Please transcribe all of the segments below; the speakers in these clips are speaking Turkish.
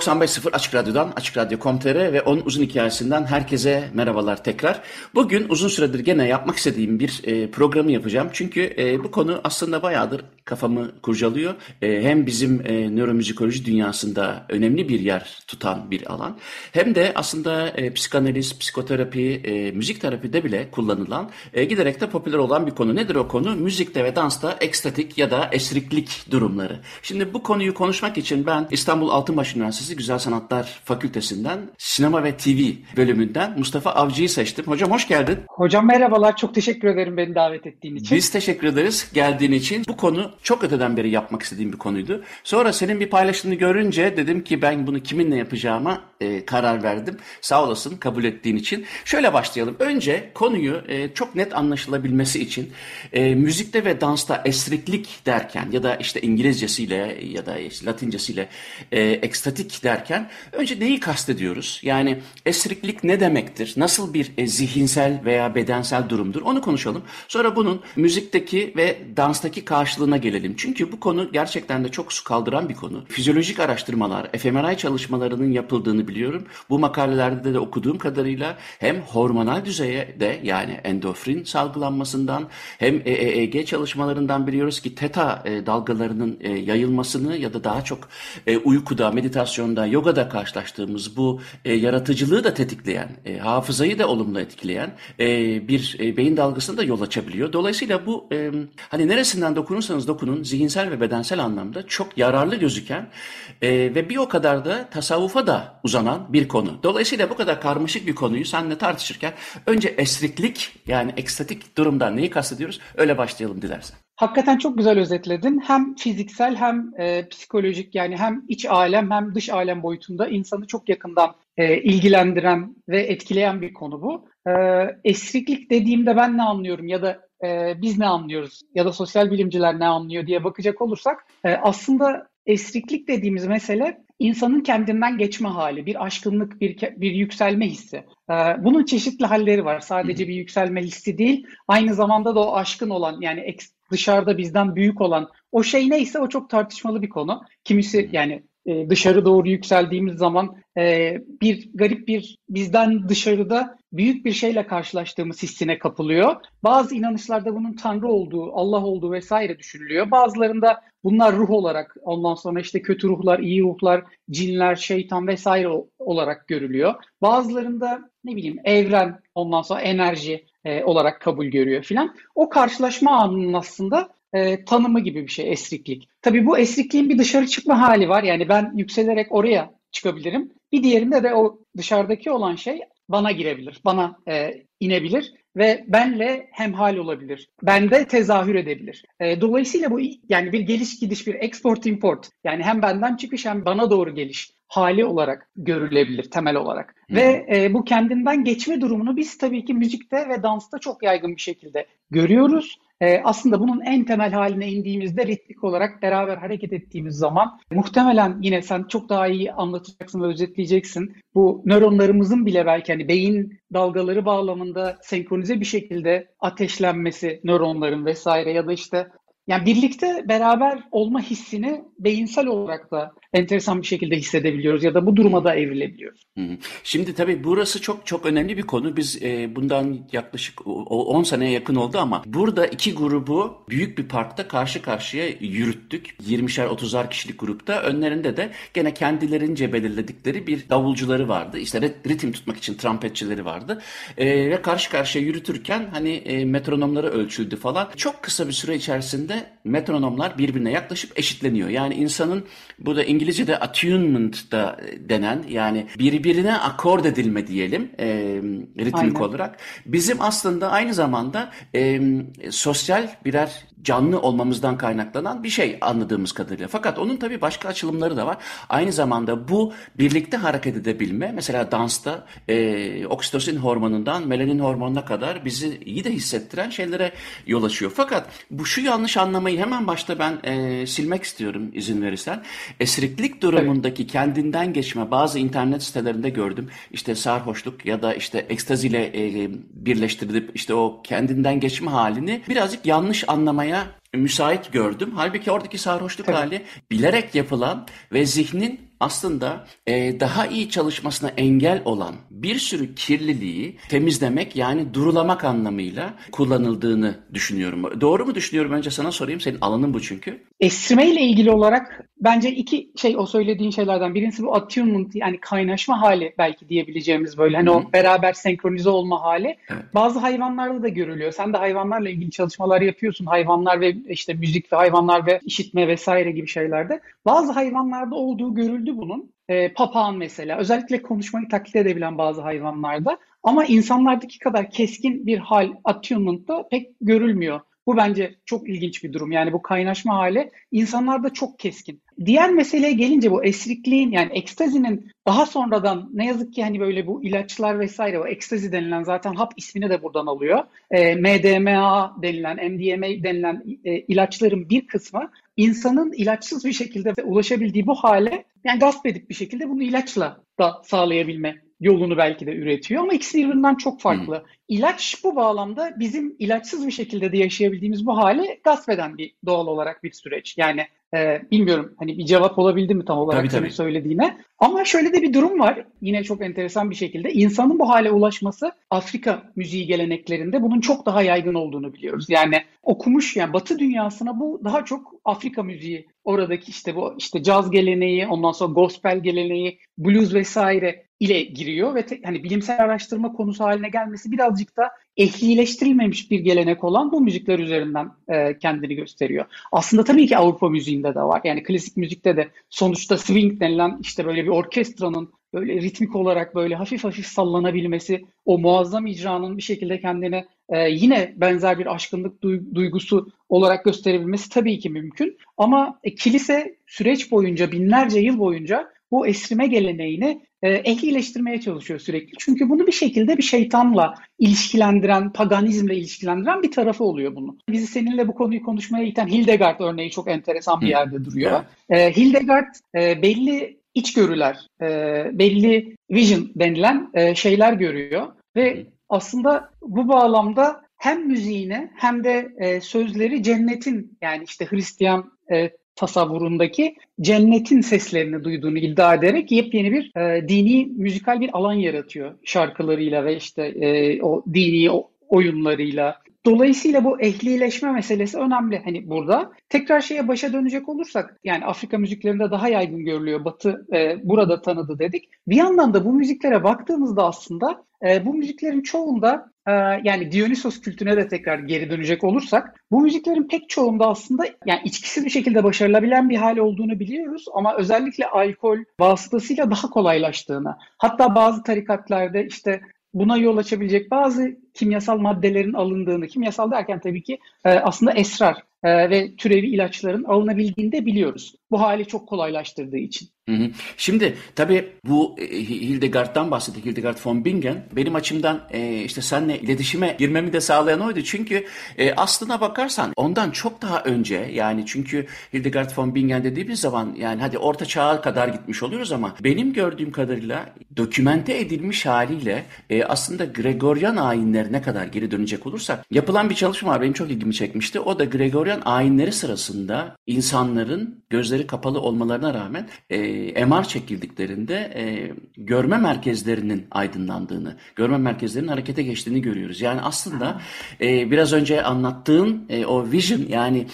95.0 Açık Radyo'dan, Açık Radyo.com.tr ve onun uzun hikayesinden herkese merhabalar tekrar. Bugün uzun süredir gene yapmak istediğim bir e, programı yapacağım. Çünkü e, bu konu aslında bayağıdır kafamı kurcalıyor. E, hem bizim e, nöromüzikoloji dünyasında önemli bir yer tutan bir alan. Hem de aslında e, psikanaliz, psikoterapi, e, müzik terapide bile kullanılan, e, giderek de popüler olan bir konu. Nedir o konu? Müzikte ve dansta ekstatik ya da esriklik durumları. Şimdi bu konuyu konuşmak için ben İstanbul Altınbaş Üniversitesi Güzel Sanatlar Fakültesinden Sinema ve TV bölümünden Mustafa Avcı'yı seçtim. Hocam hoş geldin. Hocam merhabalar. Çok teşekkür ederim beni davet ettiğin için. Biz teşekkür ederiz geldiğin için. Bu konu çok öteden beri yapmak istediğim bir konuydu. Sonra senin bir paylaşımını görünce dedim ki ben bunu kiminle yapacağıma e, karar verdim. Sağ olasın kabul ettiğin için. Şöyle başlayalım. Önce konuyu e, çok net anlaşılabilmesi için e, müzikte ve dansta esriklik derken ya da işte İngilizcesiyle ya da işte Latincesiyle e, ekstatik derken önce neyi kastediyoruz? Yani esriklik ne demektir? Nasıl bir e, zihinsel veya bedensel durumdur? Onu konuşalım. Sonra bunun müzikteki ve danstaki karşılığına gelelim. Çünkü bu konu gerçekten de çok su kaldıran bir konu. Fizyolojik araştırmalar, fMRI çalışmalarının yapıldığını biliyorum. Bu makalelerde de okuduğum kadarıyla hem hormonal düzeyde yani endorfin salgılanmasından hem EEG çalışmalarından biliyoruz ki teta e, dalgalarının e, yayılmasını ya da daha çok uykuda, meditasyonda, yogada karşılaştığımız bu yaratıcılığı da tetikleyen, hafızayı da olumlu etkileyen bir beyin dalgasına da yol açabiliyor. Dolayısıyla bu hani neresinden dokunursanız dokunun zihinsel ve bedensel anlamda çok yararlı gözüken ve bir o kadar da tasavvufa da uzanan bir konu. Dolayısıyla bu kadar karmaşık bir konuyu seninle tartışırken önce esriklik yani ekstatik durumdan neyi kastediyoruz öyle başlayalım dilersen. Hakikaten çok güzel özetledin. Hem fiziksel hem e, psikolojik yani hem iç alem hem dış alem boyutunda insanı çok yakından e, ilgilendiren ve etkileyen bir konu bu. E, esriklik dediğimde ben ne anlıyorum ya da e, biz ne anlıyoruz ya da sosyal bilimciler ne anlıyor diye bakacak olursak e, aslında esriklik dediğimiz mesele insanın kendinden geçme hali, bir aşkınlık, bir, bir yükselme hissi. Ee, bunun çeşitli halleri var. Sadece bir yükselme hissi değil, aynı zamanda da o aşkın olan yani dışarıda bizden büyük olan o şey neyse o çok tartışmalı bir konu. Kimisi yani e, dışarı doğru yükseldiğimiz zaman e, bir garip bir bizden dışarıda büyük bir şeyle karşılaştığımız hissine kapılıyor. Bazı inanışlarda bunun Tanrı olduğu, Allah olduğu vesaire düşünülüyor. Bazılarında bunlar ruh olarak, ondan sonra işte kötü ruhlar, iyi ruhlar, cinler, şeytan vesaire olarak görülüyor. Bazılarında ne bileyim evren, ondan sonra enerji e, olarak kabul görüyor filan. O karşılaşma anının aslında e, tanımı gibi bir şey esriklik. Tabii bu esrikliğin bir dışarı çıkma hali var. Yani ben yükselerek oraya çıkabilirim. Bir diğerinde de o dışarıdaki olan şey bana girebilir, bana e, inebilir ve benle hemhal olabilir. Bende tezahür edebilir. E, dolayısıyla bu yani bir geliş gidiş, bir export import yani hem benden çıkış hem bana doğru geliş hali olarak görülebilir temel olarak. Hmm. Ve e, bu kendinden geçme durumunu biz tabii ki müzikte ve dansta çok yaygın bir şekilde görüyoruz. E, aslında bunun en temel haline indiğimizde ritmik olarak beraber hareket ettiğimiz zaman muhtemelen yine sen çok daha iyi anlatacaksın ve özetleyeceksin. Bu nöronlarımızın bile belki hani beyin dalgaları bağlamında senkronize bir şekilde ateşlenmesi nöronların vesaire ya da işte yani birlikte beraber olma hissini beyinsel olarak da enteresan bir şekilde hissedebiliyoruz ya da bu duruma da evrilebiliyoruz. Şimdi tabii burası çok çok önemli bir konu. Biz e, bundan yaklaşık 10 seneye yakın oldu ama burada iki grubu büyük bir parkta karşı karşıya yürüttük. 20'şer 30'ar kişilik grupta. Önlerinde de gene kendilerince belirledikleri bir davulcuları vardı. İşte ritim tutmak için trampetçileri vardı. E, ve karşı karşıya yürütürken hani e, metronomları ölçüldü falan. Çok kısa bir süre içerisinde de metronomlar birbirine yaklaşıp eşitleniyor. Yani insanın bu da İngilizce'de attunement da denen yani birbirine akord edilme diyelim e, ritmik Aynen. olarak. Bizim aslında aynı zamanda e, sosyal birer canlı olmamızdan kaynaklanan bir şey anladığımız kadarıyla. Fakat onun tabii başka açılımları da var. Aynı zamanda bu birlikte hareket edebilme mesela dansta e, oksitosin hormonundan melanin hormonuna kadar bizi iyi de hissettiren şeylere yol açıyor. Fakat bu şu yanlış anlamayı hemen başta ben e, silmek istiyorum izin verirsen. Esriklik durumundaki evet. kendinden geçme bazı internet sitelerinde gördüm. İşte sarhoşluk ya da işte ekstaziyle e, birleştirilip işte o kendinden geçme halini birazcık yanlış anlamaya yapmaya müsait gördüm. Halbuki oradaki sarhoşluk Tabii. hali bilerek yapılan ve zihnin aslında e, daha iyi çalışmasına engel olan bir sürü kirliliği temizlemek yani durulamak anlamıyla kullanıldığını düşünüyorum. Doğru mu düşünüyorum? Önce sana sorayım. Senin alanın bu çünkü. Esrime ile ilgili olarak bence iki şey o söylediğin şeylerden birincisi bu attunement yani kaynaşma hali belki diyebileceğimiz böyle hani Hı-hı. o beraber senkronize olma hali. Evet. Bazı hayvanlarda da görülüyor. Sen de hayvanlarla ilgili çalışmalar yapıyorsun. Hayvanlar ve işte müzik ve hayvanlar ve işitme vesaire gibi şeylerde. Bazı hayvanlarda olduğu görüldü bunun. E, papağan mesela özellikle konuşmayı taklit edebilen bazı hayvanlarda ama insanlardaki kadar keskin bir hal attunement'ta pek görülmüyor. Bu bence çok ilginç bir durum. Yani bu kaynaşma hali insanlarda çok keskin. Diğer meseleye gelince bu esrikliğin yani ekstazinin daha sonradan ne yazık ki hani böyle bu ilaçlar vesaire o ekstazi denilen zaten hap ismini de buradan alıyor. E, MDMA denilen, MDMA denilen e, ilaçların bir kısmı insanın ilaçsız bir şekilde ulaşabildiği bu hale yani gasp edip bir şekilde bunu ilaçla da sağlayabilme yolunu belki de üretiyor ama ikisi birbirinden çok farklı. Hmm. İlaç bu bağlamda bizim ilaçsız bir şekilde de yaşayabildiğimiz bu hale gasp eden bir doğal olarak bir süreç. Yani e, bilmiyorum hani bir cevap olabildi mi tam olarak tabii, senin tabii. söylediğine. Ama şöyle de bir durum var yine çok enteresan bir şekilde. insanın bu hale ulaşması Afrika müziği geleneklerinde bunun çok daha yaygın olduğunu biliyoruz. Yani okumuş yani Batı dünyasına bu daha çok Afrika müziği oradaki işte bu işte caz geleneği, ondan sonra gospel geleneği, blues vesaire ile giriyor ve te, hani bilimsel araştırma konusu haline gelmesi birazcık da ehlileştirilmemiş bir gelenek olan bu müzikler üzerinden e, kendini gösteriyor. Aslında tabii ki Avrupa müziğinde de var. Yani klasik müzikte de sonuçta swing denilen işte böyle bir orkestranın böyle ritmik olarak böyle hafif hafif sallanabilmesi, o muazzam icranın bir şekilde kendine e, yine benzer bir aşkınlık duygusu olarak gösterebilmesi tabii ki mümkün. Ama e, kilise süreç boyunca, binlerce yıl boyunca bu esrime geleneğini e, ehlileştirmeye çalışıyor sürekli. Çünkü bunu bir şekilde bir şeytanla ilişkilendiren, paganizmle ilişkilendiren bir tarafı oluyor bunun. Bizi seninle bu konuyu konuşmaya iten Hildegard örneği çok enteresan bir yerde duruyor. E, Hildegard e, belli içgörüler, e, belli vision denilen e, şeyler görüyor ve aslında bu bağlamda hem müziğine hem de e, sözleri cennetin yani işte Hristiyan e, tasavvurundaki cennetin seslerini duyduğunu iddia ederek yepyeni bir e, dini müzikal bir alan yaratıyor şarkılarıyla ve işte e, o dini o, oyunlarıyla. Dolayısıyla bu ehlileşme meselesi önemli hani burada. Tekrar şeye başa dönecek olursak yani Afrika müziklerinde daha yaygın görülüyor. Batı e, burada tanıdı dedik. Bir yandan da bu müziklere baktığımızda aslında e, bu müziklerin çoğunda e, yani Dionysos kültüne de tekrar geri dönecek olursak bu müziklerin pek çoğunda aslında yani içkisiz bir şekilde başarılabilen bir hal olduğunu biliyoruz ama özellikle alkol vasıtasıyla daha kolaylaştığını hatta bazı tarikatlarda işte buna yol açabilecek bazı kimyasal maddelerin alındığını, kimyasal derken tabii ki e, aslında esrar e, ve türevi ilaçların alınabildiğini de biliyoruz. Bu hali çok kolaylaştırdığı için. Şimdi tabii bu e, Hildegard'dan bahsettik. Hildegard von Bingen. Benim açımdan e, işte seninle iletişime girmemi de sağlayan oydu. Çünkü e, aslına bakarsan ondan çok daha önce yani çünkü Hildegard von Bingen dediğimiz zaman yani hadi orta çağa kadar gitmiş oluyoruz ama benim gördüğüm kadarıyla dokümente edilmiş haliyle e, aslında Gregorian ayinlerine kadar geri dönecek olursak yapılan bir çalışma var. Benim çok ilgimi çekmişti. O da Gregorian ayinleri sırasında insanların gözleri kapalı olmalarına rağmen e, e, MR çekildiklerinde e, görme merkezlerinin aydınlandığını, görme merkezlerinin harekete geçtiğini görüyoruz. Yani aslında e, biraz önce anlattığın e, o vision yani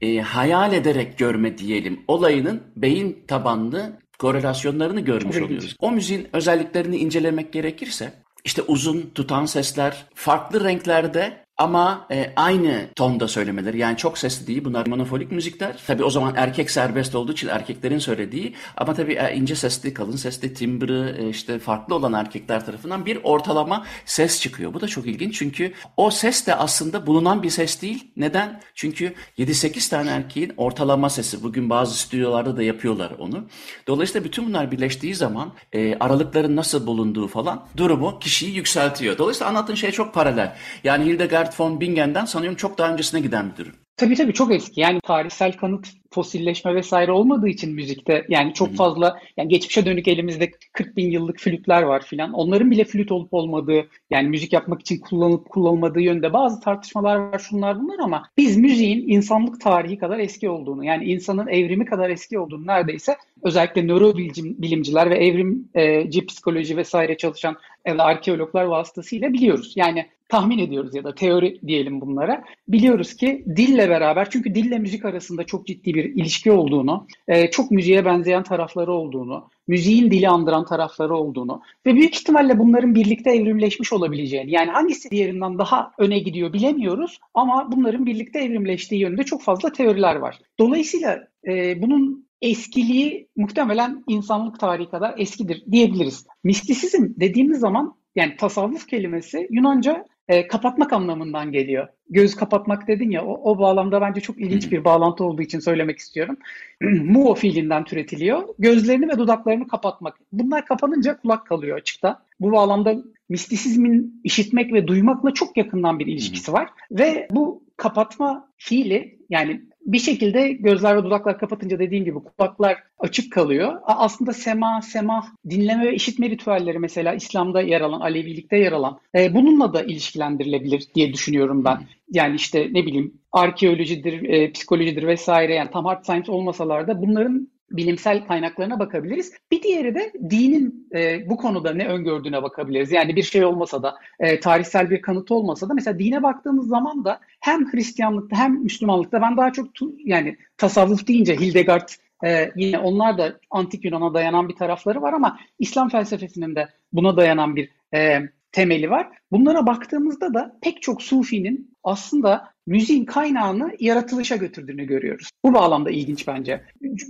e, hayal ederek görme diyelim olayının beyin tabanlı korelasyonlarını görmüş oluyoruz. O müziğin özelliklerini incelemek gerekirse işte uzun tutan sesler farklı renklerde ama e, aynı tonda söylemeleri yani çok sesli değil bunlar monofonik müzikler. Tabi o zaman erkek serbest olduğu için erkeklerin söylediği ama tabi e, ince sesli, kalın sesli, timbri e, işte farklı olan erkekler tarafından bir ortalama ses çıkıyor. Bu da çok ilginç çünkü o ses de aslında bulunan bir ses değil. Neden? Çünkü 7-8 tane erkeğin ortalama sesi. Bugün bazı stüdyolarda da yapıyorlar onu. Dolayısıyla bütün bunlar birleştiği zaman e, aralıkların nasıl bulunduğu falan durumu kişiyi yükseltiyor. Dolayısıyla anlattığın şey çok paralel. Yani Hildegard von Bingen'den sanıyorum çok daha öncesine giden bir durum. Tabii tabii çok eski. Yani tarihsel kanıt fosilleşme vesaire olmadığı için müzikte yani çok fazla yani geçmişe dönük elimizde 40 bin yıllık flütler var filan. Onların bile flüt olup olmadığı yani müzik yapmak için kullanılıp kullanılmadığı yönde bazı tartışmalar var şunlar bunlar ama biz müziğin insanlık tarihi kadar eski olduğunu yani insanın evrimi kadar eski olduğunu neredeyse özellikle nörobilimciler ve evrimci psikoloji vesaire çalışan da arkeologlar vasıtasıyla biliyoruz. Yani tahmin ediyoruz ya da teori diyelim bunlara. Biliyoruz ki dille beraber çünkü dille müzik arasında çok ciddi bir ilişki olduğunu, e, çok müziğe benzeyen tarafları olduğunu, müziğin dili andıran tarafları olduğunu ve büyük ihtimalle bunların birlikte evrimleşmiş olabileceğini yani hangisi diğerinden daha öne gidiyor bilemiyoruz ama bunların birlikte evrimleştiği yönünde çok fazla teoriler var. Dolayısıyla e, bunun eskiliği muhtemelen insanlık tarihi kadar eskidir diyebiliriz. Mistisizm dediğimiz zaman yani tasavvuf kelimesi Yunanca e, kapatmak anlamından geliyor. Göz kapatmak dedin ya o, o bağlamda bence çok ilginç bir bağlantı olduğu için söylemek istiyorum. Muo fiilinden türetiliyor. Gözlerini ve dudaklarını kapatmak. Bunlar kapanınca kulak kalıyor açıkta. Bu bağlamda mistisizmin işitmek ve duymakla çok yakından bir ilişkisi var. Ve bu kapatma fiili yani bir şekilde gözler ve dudaklar kapatınca dediğim gibi kulaklar açık kalıyor. Aslında sema, semah, dinleme ve işitme ritüelleri mesela İslam'da yer alan, Alevilikte yer alan e, bununla da ilişkilendirilebilir diye düşünüyorum ben. Yani işte ne bileyim arkeolojidir, e, psikolojidir vesaire yani tam hard science olmasalar da bunların bilimsel kaynaklarına bakabiliriz. Bir diğeri de dinin e, bu konuda ne öngördüğüne bakabiliriz. Yani bir şey olmasa da, e, tarihsel bir kanıt olmasa da mesela dine baktığımız zaman da hem Hristiyanlıkta hem Müslümanlıkta ben daha çok tu, yani tasavvuf deyince Hildegard ee, yine onlar da antik Yunan'a dayanan bir tarafları var ama İslam felsefesinin de buna dayanan bir e, temeli var. Bunlara baktığımızda da pek çok sufinin aslında müziğin kaynağını yaratılışa götürdüğünü görüyoruz. Bu bağlamda ilginç bence.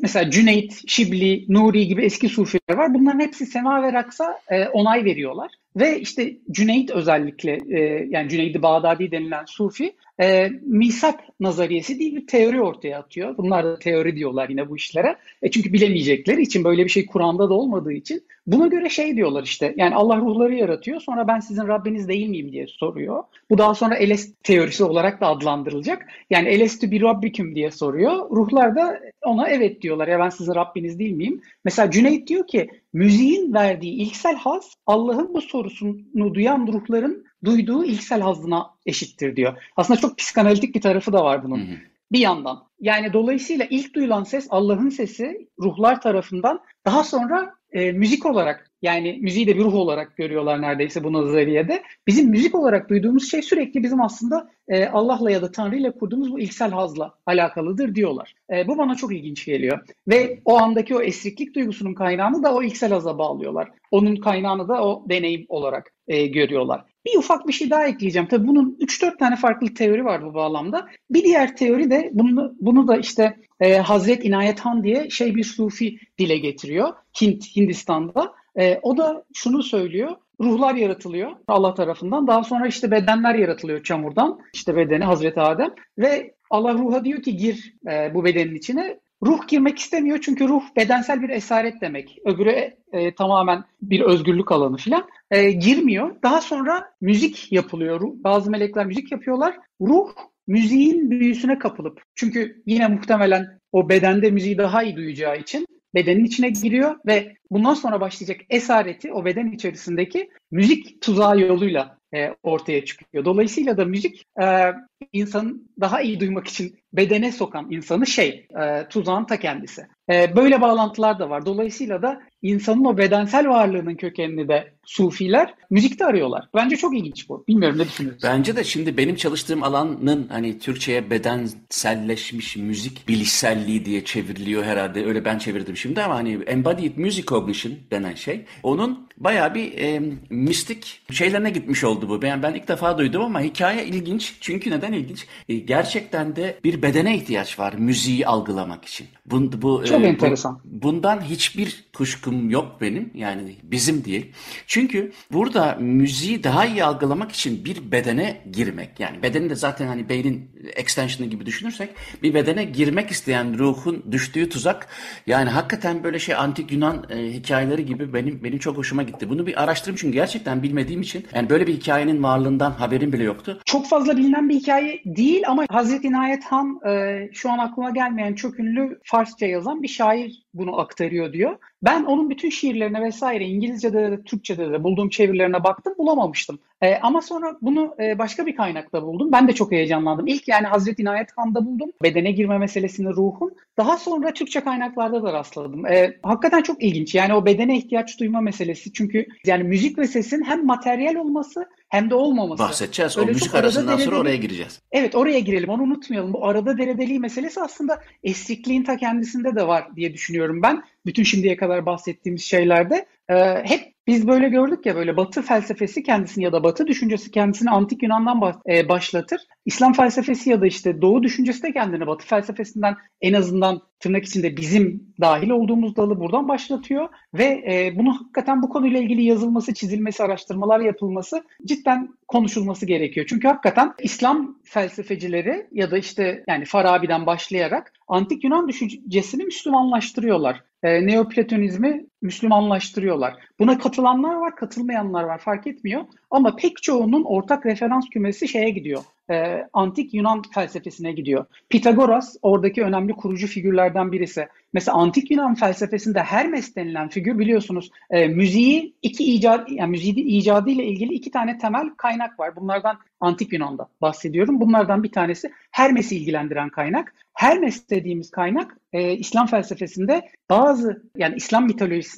Mesela Cüneyt, Şibli, Nuri gibi eski sufiler var. Bunların hepsi sema ve raksa e, onay veriyorlar. Ve işte Cüneyt özellikle e, yani Cüneyd-i Bağdadi denilen sufi e, misak nazariyesi diye bir teori ortaya atıyor. Bunlar da teori diyorlar yine bu işlere. E çünkü bilemeyecekleri için böyle bir şey Kur'an'da da olmadığı için buna göre şey diyorlar işte yani Allah ruhları yaratıyor sonra ben sizin Rabbiniz değil miyim diye soruyor. Bu daha sonra Eles teorisi olarak da adlandırılacak. Yani Elestü bir Rabbiküm diye soruyor. Ruhlar da ona evet diyorlar ya ben sizin Rabbiniz değil miyim? Mesela Cüneyt diyor ki müziğin verdiği ilksel haz Allah'ın bu sorusunu duyan ruhların duyduğu ilksel hazına eşittir diyor. Aslında çok psikanalitik bir tarafı da var bunun. Hı hı. Bir yandan. Yani dolayısıyla ilk duyulan ses Allah'ın sesi ruhlar tarafından daha sonra e, müzik olarak yani müziği de bir ruh olarak görüyorlar neredeyse bu nazariyede. Bizim müzik olarak duyduğumuz şey sürekli bizim aslında e, Allah'la ya da Tanrı ile kurduğumuz bu ilksel hazla alakalıdır diyorlar. E, bu bana çok ilginç geliyor. Ve o andaki o esriklik duygusunun kaynağını da o ilksel haza bağlıyorlar. Onun kaynağını da o deneyim olarak e, görüyorlar. Bir ufak bir şey daha ekleyeceğim. Tabii bunun 3-4 tane farklı teori var bu bağlamda. Bir diğer teori de bunu, bunu da işte e, Hazret İnayet Han diye şey bir sufi dile getiriyor. Hint, Hindistan'da. E, o da şunu söylüyor. Ruhlar yaratılıyor Allah tarafından. Daha sonra işte bedenler yaratılıyor çamurdan. İşte bedeni Hazreti Adem. Ve Allah ruha diyor ki gir e, bu bedenin içine. Ruh girmek istemiyor çünkü ruh bedensel bir esaret demek. Öbürü e, tamamen bir özgürlük alanı falan. E, girmiyor. Daha sonra müzik yapılıyor. Bazı melekler müzik yapıyorlar. Ruh müziğin büyüsüne kapılıp çünkü yine muhtemelen o bedende müziği daha iyi duyacağı için bedenin içine giriyor ve bundan sonra başlayacak esareti o beden içerisindeki müzik tuzağı yoluyla e, ortaya çıkıyor. Dolayısıyla da müzik e, insanın daha iyi duymak için bedene sokan insanı şey, e, tuzağın ta kendisi. E, böyle bağlantılar da var. Dolayısıyla da insanın o bedensel varlığının kökenini de sufiler müzikte arıyorlar. Bence çok ilginç bu. Bilmiyorum ne düşünüyorsun? Bence de şimdi benim çalıştığım alanın hani Türkçe'ye bedenselleşmiş müzik bilişselliği diye çevriliyor herhalde. Öyle ben çevirdim şimdi ama hani embodied music cognition denen şey. Onun bayağı bir e, mistik şeylerine gitmiş oldu bu. Ben, ben ilk defa duydum ama hikaye ilginç. Çünkü neden ilginç? E, gerçekten de bir bedene ihtiyaç var müziği algılamak için. Bu, bu, Çok e, enteresan. Bu, bundan hiçbir kuşkum yok benim. Yani bizim değil. Çünkü burada müziği daha iyi algılamak için bir bedene girmek. Yani bedeni de zaten hani beynin extension'ı gibi düşünürsek bir bedene girmek isteyen ruhun düştüğü tuzak. Yani hakikaten böyle şey antik Yunan e, hikayeleri gibi benim benim çok hoşuma gitti. Bunu bir araştırayım çünkü gerçekten bilmediğim için yani böyle bir hikayenin varlığından haberim bile yoktu. Çok fazla bilinen bir hikaye değil ama Hazreti İnayet Han e, şu an aklıma gelmeyen çok ünlü Farsça yazan bir şair bunu aktarıyor diyor. Ben onun bütün şiirlerine vesaire İngilizce'de de Türkçe'de de bulduğum çevirilerine baktım bulamamıştım. E, ama sonra bunu e, başka bir kaynakta buldum. Ben de çok heyecanlandım. İlk yani Hazreti İnayet Han'da buldum. Bedene girme meselesini ruhun. Daha sonra Türkçe kaynaklarda da rastladım. E, hakikaten çok ilginç. Yani o bedene ihtiyaç duyma meselesi. Çünkü yani müzik ve sesin hem materyal olması hem de olmaması. Bahsedeceğiz. Öyle o müzik arasından deredeli... sonra oraya gireceğiz. Evet oraya girelim. Onu unutmayalım. Bu arada deredeliği meselesi aslında esrikliğin ta kendisinde de var diye düşünüyorum ben. Bütün şimdiye kadar bahsettiğimiz şeylerde. Ee, hep biz böyle gördük ya böyle Batı felsefesi kendisini ya da Batı düşüncesi kendisini antik Yunan'dan e, başlatır. İslam felsefesi ya da işte Doğu düşüncesi de kendini Batı felsefesinden en azından tırnak içinde bizim dahil olduğumuz dalı buradan başlatıyor ve e, bunu hakikaten bu konuyla ilgili yazılması, çizilmesi, araştırmalar yapılması cidden konuşulması gerekiyor. Çünkü hakikaten İslam felsefecileri ya da işte yani Farabi'den başlayarak antik Yunan düşüncesini Müslümanlaştırıyorlar. E, Neoplatonizmi Müslümanlaştırıyorlar. Buna katılanlar var, katılmayanlar var fark etmiyor. Ama pek çoğunun ortak referans kümesi şeye gidiyor e, antik Yunan felsefesine gidiyor. Pitagoras oradaki önemli kurucu figürlerden birisi. Mesela antik Yunan felsefesinde Hermes denilen figür biliyorsunuz e, müziği iki icat yani müziği icadı ile ilgili iki tane temel kaynak var. Bunlardan antik Yunan'da bahsediyorum. Bunlardan bir tanesi Hermes'i ilgilendiren kaynak. Hermes dediğimiz kaynak e, İslam felsefesinde bazı yani İslam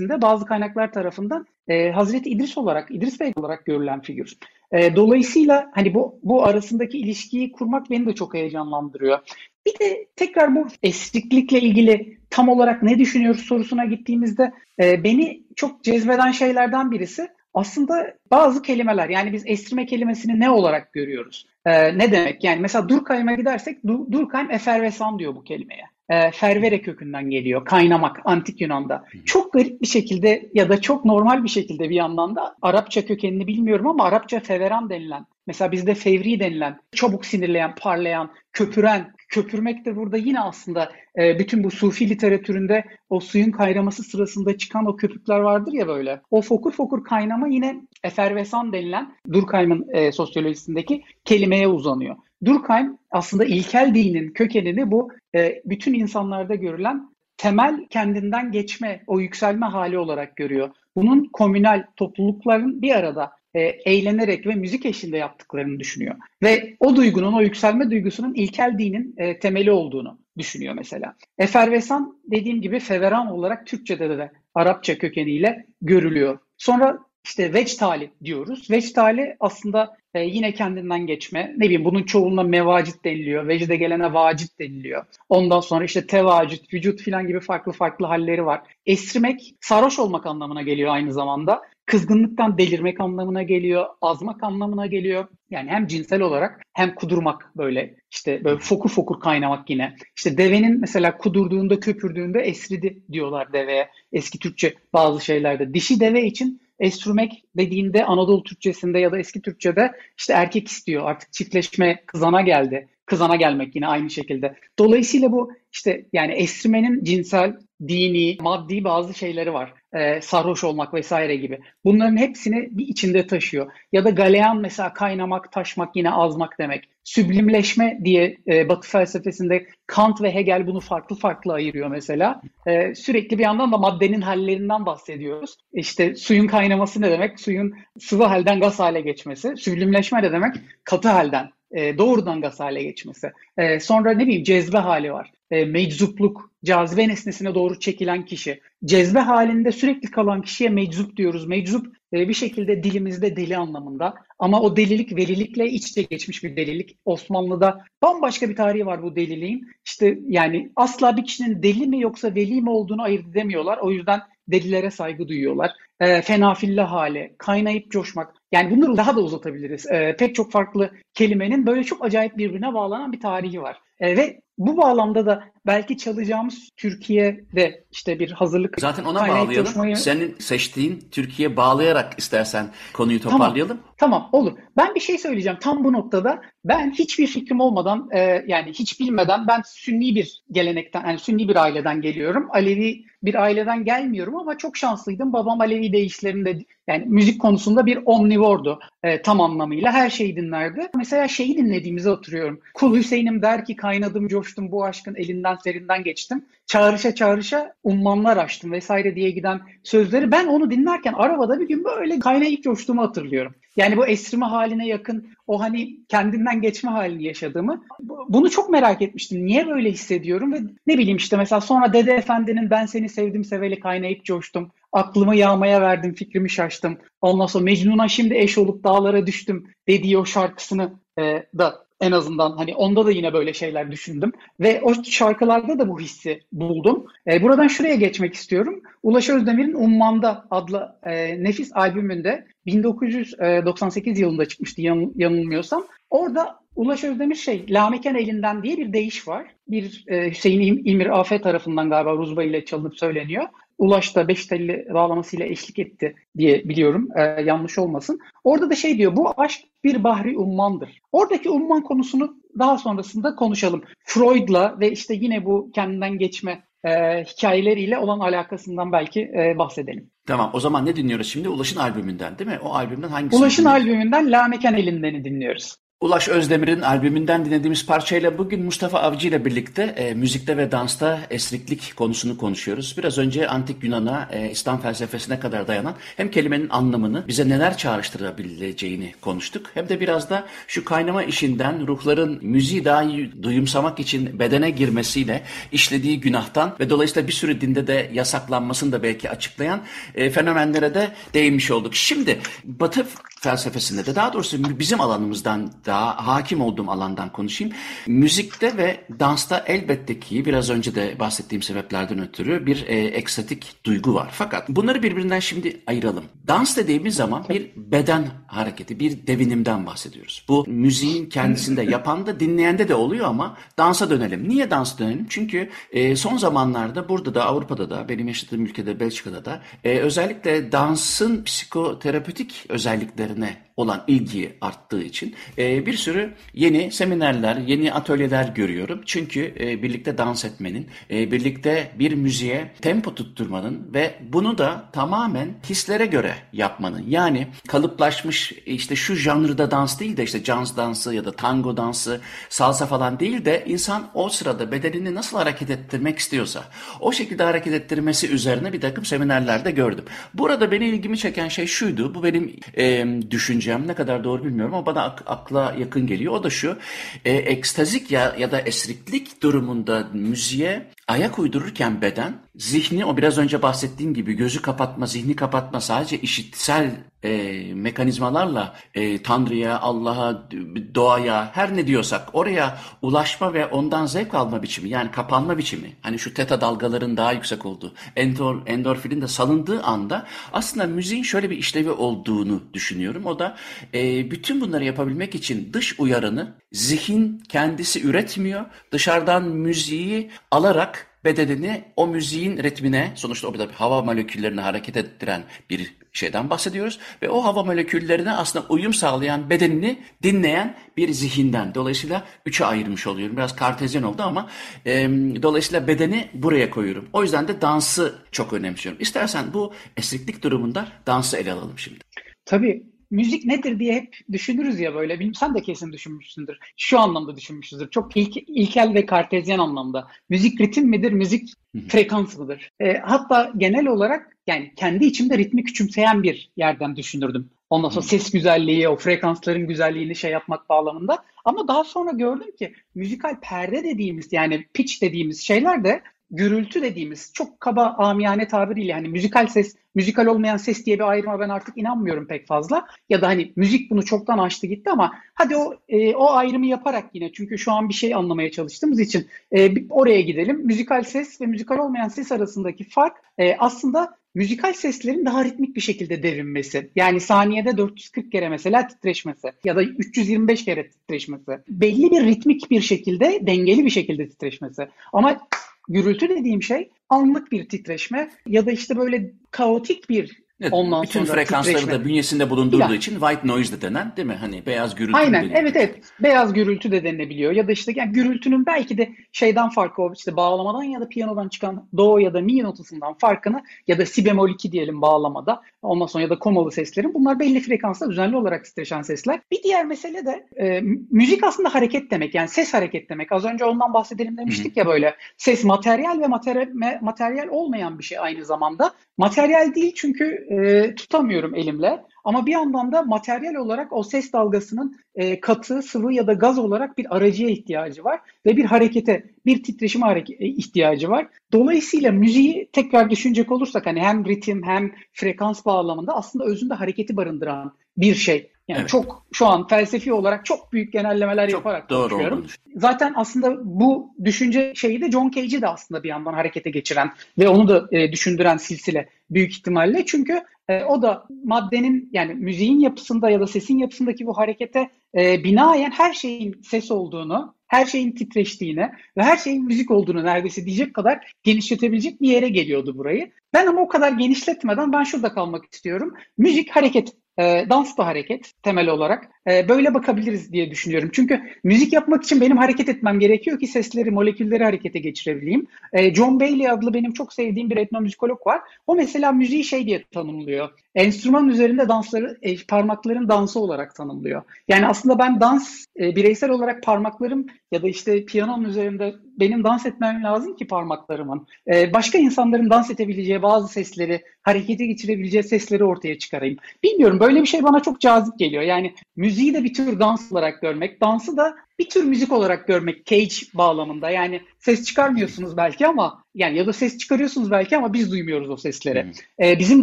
mitolojisinde bazı kaynaklar tarafından e, Hazreti İdris olarak, İdris Bey olarak görülen figür. E, dolayısıyla hani bu bu arasındaki ilişkiyi kurmak beni de çok heyecanlandırıyor. Bir de tekrar bu esriklikle ilgili tam olarak ne düşünüyoruz sorusuna gittiğimizde e, beni çok cezbeden şeylerden birisi aslında bazı kelimeler yani biz esrime kelimesini ne olarak görüyoruz? Ee, ne demek? Yani mesela Durkheim'e gidersek Durkheim efervesan diyor bu kelimeye e, fervere kökünden geliyor. Kaynamak antik Yunan'da. Çok garip bir şekilde ya da çok normal bir şekilde bir yandan da Arapça kökenini bilmiyorum ama Arapça feveran denilen mesela bizde fevri denilen çabuk sinirleyen, parlayan, köpüren, köpürmek de burada yine aslında e, bütün bu sufi literatüründe o suyun kaynaması sırasında çıkan o köpükler vardır ya böyle. O fokur fokur kaynama yine efervesan denilen Durkheim'in e, sosyolojisindeki kelimeye uzanıyor. Durkheim aslında ilkel dinin kökenini bu e, bütün insanlarda görülen temel kendinden geçme, o yükselme hali olarak görüyor. Bunun komünal toplulukların bir arada e, eğlenerek ve müzik eşliğinde yaptıklarını düşünüyor. Ve o duygunun, o yükselme duygusunun ilkel dinin e, temeli olduğunu düşünüyor mesela. Efervesan dediğim gibi feveran olarak Türkçe'de de Arapça kökeniyle görülüyor. Sonra işte vectali diyoruz. Vectali aslında e, yine kendinden geçme. Ne bileyim bunun çoğuluna mevacit deniliyor. Vecde gelene vacit deniliyor. Ondan sonra işte tevacit, vücut filan gibi farklı farklı halleri var. Esrimek, sarhoş olmak anlamına geliyor aynı zamanda. Kızgınlıktan delirmek anlamına geliyor, azmak anlamına geliyor. Yani hem cinsel olarak hem kudurmak böyle işte böyle fokur fokur kaynamak yine. İşte devenin mesela kudurduğunda köpürdüğünde esridi diyorlar deveye. Eski Türkçe bazı şeylerde. Dişi deve için Esürmek dediğinde Anadolu Türkçesinde ya da eski Türkçede işte erkek istiyor. Artık çiftleşme kızana geldi. Kızana gelmek yine aynı şekilde. Dolayısıyla bu işte yani esirmenin cinsel, dini, maddi bazı şeyleri var. Ee, sarhoş olmak vesaire gibi. Bunların hepsini bir içinde taşıyor. Ya da galeyan mesela kaynamak, taşmak yine azmak demek. Süblimleşme diye e, Batı felsefesinde Kant ve Hegel bunu farklı farklı ayırıyor mesela. E, sürekli bir yandan da maddenin hallerinden bahsediyoruz. İşte suyun kaynaması ne demek? Suyun sıvı halden gaz hale geçmesi. Süblimleşme ne demek? Katı halden e, doğrudan gaz hale geçmesi. E, sonra ne bileyim cezbe hali var. E, meczupluk, cazibe nesnesine doğru çekilen kişi. Cezbe halinde sürekli kalan kişiye meczup diyoruz. Meczup e, bir şekilde dilimizde deli anlamında. Ama o delilik velilikle iç içe geçmiş bir delilik. Osmanlı'da bambaşka bir tarihi var bu deliliğin. İşte yani asla bir kişinin deli mi yoksa veli mi olduğunu ayırt edemiyorlar. O yüzden delilere saygı duyuyorlar. E, fenafille hali, kaynayıp coşmak. Yani bunları daha da uzatabiliriz. E, pek çok farklı kelimenin böyle çok acayip birbirine bağlanan bir tarihi var. E, ve bu bağlamda da belki çalacağımız Türkiye'de işte bir hazırlık Zaten ona bağlayalım. Coşmayı... Senin seçtiğin Türkiye bağlayarak istersen konuyu toparlayalım. Tamam, tamam olur. Ben bir şey söyleyeceğim tam bu noktada. Ben hiçbir fikrim olmadan e, yani hiç bilmeden ben Sünni bir gelenekten yani Sünni bir aileden geliyorum. Alevi bir aileden gelmiyorum ama çok şanslıydım. Babam Alevi değişlerinde yani müzik konusunda bir omnivordu e, tam anlamıyla. Her şeyi dinlerdi. Mesela şeyi dinlediğimizi hatırlıyorum. Kul Hüseyin'im der ki kaynadım coştum bu aşkın elinden serinden geçtim. Çağrışa çağrışa ummanlar açtım vesaire diye giden sözleri. Ben onu dinlerken arabada bir gün böyle kaynayıp coştuğumu hatırlıyorum. Yani bu esrime haline yakın o hani kendinden geçme halini yaşadığımı. Bunu çok merak etmiştim. Niye böyle hissediyorum ve ne bileyim işte mesela sonra Dede Efendi'nin ben seni sevdim seveli kaynayıp coştum. Aklımı yağmaya verdim, fikrimi şaştım. Ondan sonra Mecnun'a şimdi eş olup dağlara düştüm dediği o şarkısını e, da en azından hani onda da yine böyle şeyler düşündüm. Ve o şarkılarda da bu hissi buldum. E, buradan şuraya geçmek istiyorum. Ulaş Özdemir'in Ummanda adlı e, nefis albümünde 1998 yılında çıkmıştı yan, yanılmıyorsam. Orada Ulaş Özdemir şey, Lameken elinden diye bir deyiş var. Bir e, Hüseyin İmir Afet tarafından galiba Ruzba ile çalınıp söyleniyor. Ulaş da beş telli bağlamasıyla eşlik etti diye biliyorum. E, yanlış olmasın. Orada da şey diyor, bu aşk bir bahri ummandır. Oradaki umman konusunu daha sonrasında konuşalım. Freud'la ve işte yine bu kendinden geçme e, hikayeleriyle olan alakasından belki e, bahsedelim. Tamam o zaman ne dinliyoruz şimdi? Ulaş'ın albümünden değil mi? O albümden hangisi? Ulaş'ın albümünden La Mekan Elinden'i dinliyoruz. Ulaş Özdemir'in albümünden dinlediğimiz parçayla bugün Mustafa Avcı ile birlikte e, müzikte ve dansta esriklik konusunu konuşuyoruz. Biraz önce antik Yunan'a, e, İslam felsefesine kadar dayanan hem kelimenin anlamını, bize neler çağrıştırabileceğini konuştuk. Hem de biraz da şu kaynama işinden ruhların müziği daha iyi duyumsamak için bedene girmesiyle işlediği günahtan ve dolayısıyla bir sürü dinde de yasaklanmasını da belki açıklayan e, fenomenlere de değinmiş olduk. Şimdi Batı felsefesinde de daha doğrusu bizim alanımızdan daha hakim olduğum alandan konuşayım. Müzikte ve dansta elbette ki biraz önce de bahsettiğim sebeplerden ötürü bir e, ekstatik duygu var. Fakat bunları birbirinden şimdi ayıralım. Dans dediğimiz zaman bir beden hareketi, bir devinimden bahsediyoruz. Bu müziğin kendisinde yapan da dinleyende de oluyor ama dansa dönelim. Niye dans dönelim? Çünkü e, son zamanlarda burada da Avrupa'da da benim yaşadığım ülkede Belçika'da da e, özellikle dansın psikoterapötik özelliklerine olan ilgi arttığı için e, bir sürü yeni seminerler, yeni atölyeler görüyorum. Çünkü e, birlikte dans etmenin, e, birlikte bir müziğe tempo tutturmanın ve bunu da tamamen hislere göre yapmanın. Yani kalıplaşmış işte şu janrda dans değil de işte jazz dansı ya da tango dansı, salsa falan değil de insan o sırada bedenini nasıl hareket ettirmek istiyorsa o şekilde hareket ettirmesi üzerine bir takım seminerlerde gördüm. Burada beni ilgimi çeken şey şuydu. Bu benim e, düşüncem söyleyeceğim. Ne kadar doğru bilmiyorum ama bana ak- akla yakın geliyor. O da şu. E, ekstazik ya, ya da esriklik durumunda müziğe ayak uydururken beden zihni o biraz önce bahsettiğim gibi gözü kapatma, zihni kapatma sadece işitsel e, mekanizmalarla e, Tanrı'ya, Allah'a, doğaya her ne diyorsak oraya ulaşma ve ondan zevk alma biçimi yani kapanma biçimi. Hani şu teta dalgaların daha yüksek olduğu, endor, endorfinin de salındığı anda aslında müziğin şöyle bir işlevi olduğunu düşünüyorum. O da e, bütün bunları yapabilmek için dış uyarını zihin kendisi üretmiyor. Dışarıdan müziği alarak bedenini o müziğin ritmine sonuçta o bir hava moleküllerini hareket ettiren bir şeyden bahsediyoruz ve o hava moleküllerine aslında uyum sağlayan bedenini dinleyen bir zihinden. Dolayısıyla üçe ayırmış oluyorum. Biraz kartezyen oldu ama e, dolayısıyla bedeni buraya koyuyorum. O yüzden de dansı çok önemsiyorum. İstersen bu esriklik durumunda dansı ele alalım şimdi. Tabii müzik nedir diye hep düşünürüz ya böyle. Bilmiyorum sen de kesin düşünmüşsündür. Şu anlamda düşünmüşsündür. Çok ilk, ilkel ve kartezyen anlamda. Müzik ritim midir, müzik frekans mıdır? E, hatta genel olarak yani kendi içimde ritmi küçümseyen bir yerden düşünürdüm. Ondan sonra ses güzelliği, o frekansların güzelliğini şey yapmak bağlamında. Ama daha sonra gördüm ki müzikal perde dediğimiz yani pitch dediğimiz şeyler de gürültü dediğimiz çok kaba amiyane tabiriyle hani müzikal ses, müzikal olmayan ses diye bir ayrıma ben artık inanmıyorum pek fazla. Ya da hani müzik bunu çoktan açtı gitti ama hadi o e, o ayrımı yaparak yine çünkü şu an bir şey anlamaya çalıştığımız için e, oraya gidelim. Müzikal ses ve müzikal olmayan ses arasındaki fark e, aslında müzikal seslerin daha ritmik bir şekilde devinmesi. Yani saniyede 440 kere mesela titreşmesi ya da 325 kere titreşmesi. Belli bir ritmik bir şekilde, dengeli bir şekilde titreşmesi. Ama gürültü dediğim şey anlık bir titreşme ya da işte böyle kaotik bir Evet, Ondan bütün sonra frekansları titreşme. da bünyesinde bulundurduğu ya. için white noise de denen değil mi? Hani beyaz gürültü Aynen deniyor. evet evet beyaz gürültü de denilebiliyor ya da işte yani gürültünün belki de şeyden farkı o işte bağlamadan ya da piyanodan çıkan do ya da mi notasından farkını ya da si bemol 2 diyelim bağlamada ondan sonra ya da komalı seslerin bunlar belli frekansta düzenli olarak titreşen sesler. Bir diğer mesele de e, müzik aslında hareket demek yani ses hareket demek. Az önce ondan bahsedelim demiştik Hı-hı. ya böyle ses materyal ve materyal, materyal olmayan bir şey aynı zamanda. Materyal değil çünkü e, tutamıyorum elimle. Ama bir yandan da materyal olarak o ses dalgasının e, katı, sıvı ya da gaz olarak bir aracıya ihtiyacı var ve bir harekete, bir titreşime hareket, e, ihtiyacı var. Dolayısıyla müziği tekrar düşünecek olursak hani hem ritim hem frekans bağlamında aslında özünde hareketi barındıran bir şey. Yani evet. çok şu an felsefi olarak çok büyük genellemeler çok yaparak doğru konuşuyorum. Zaten aslında bu düşünce şeyi de John Cage'i de aslında bir yandan harekete geçiren ve onu da e, düşündüren silsile büyük ihtimalle. Çünkü e, o da maddenin yani müziğin yapısında ya da sesin yapısındaki bu harekete e, binaen her şeyin ses olduğunu, her şeyin titreştiğini ve her şeyin müzik olduğunu neredeyse diyecek kadar genişletebilecek bir yere geliyordu burayı. Ben ama o kadar genişletmeden ben şurada kalmak istiyorum. Müzik hareket e, dans da hareket temel olarak. E, böyle bakabiliriz diye düşünüyorum. Çünkü müzik yapmak için benim hareket etmem gerekiyor ki sesleri, molekülleri harekete geçirebileyim. E, John Bailey adlı benim çok sevdiğim bir etnomüzikolog var. O mesela müziği şey diye tanımlıyor. Enstrüman üzerinde dansları, e, parmakların dansı olarak tanımlıyor. Yani aslında ben dans, e, bireysel olarak parmaklarım ya da işte piyanonun üzerinde benim dans etmem lazım ki parmaklarımın. E, başka insanların dans edebileceği bazı sesleri, harekete geçirebileceği sesleri ortaya çıkarayım. Bilmiyorum böyle bir şey bana çok cazip geliyor. Yani müziği de bir tür dans olarak görmek, dansı da bir tür müzik olarak görmek cage bağlamında. Yani ses çıkarmıyorsunuz belki ama yani ya da ses çıkarıyorsunuz belki ama biz duymuyoruz o sesleri. Hmm. Ee, bizim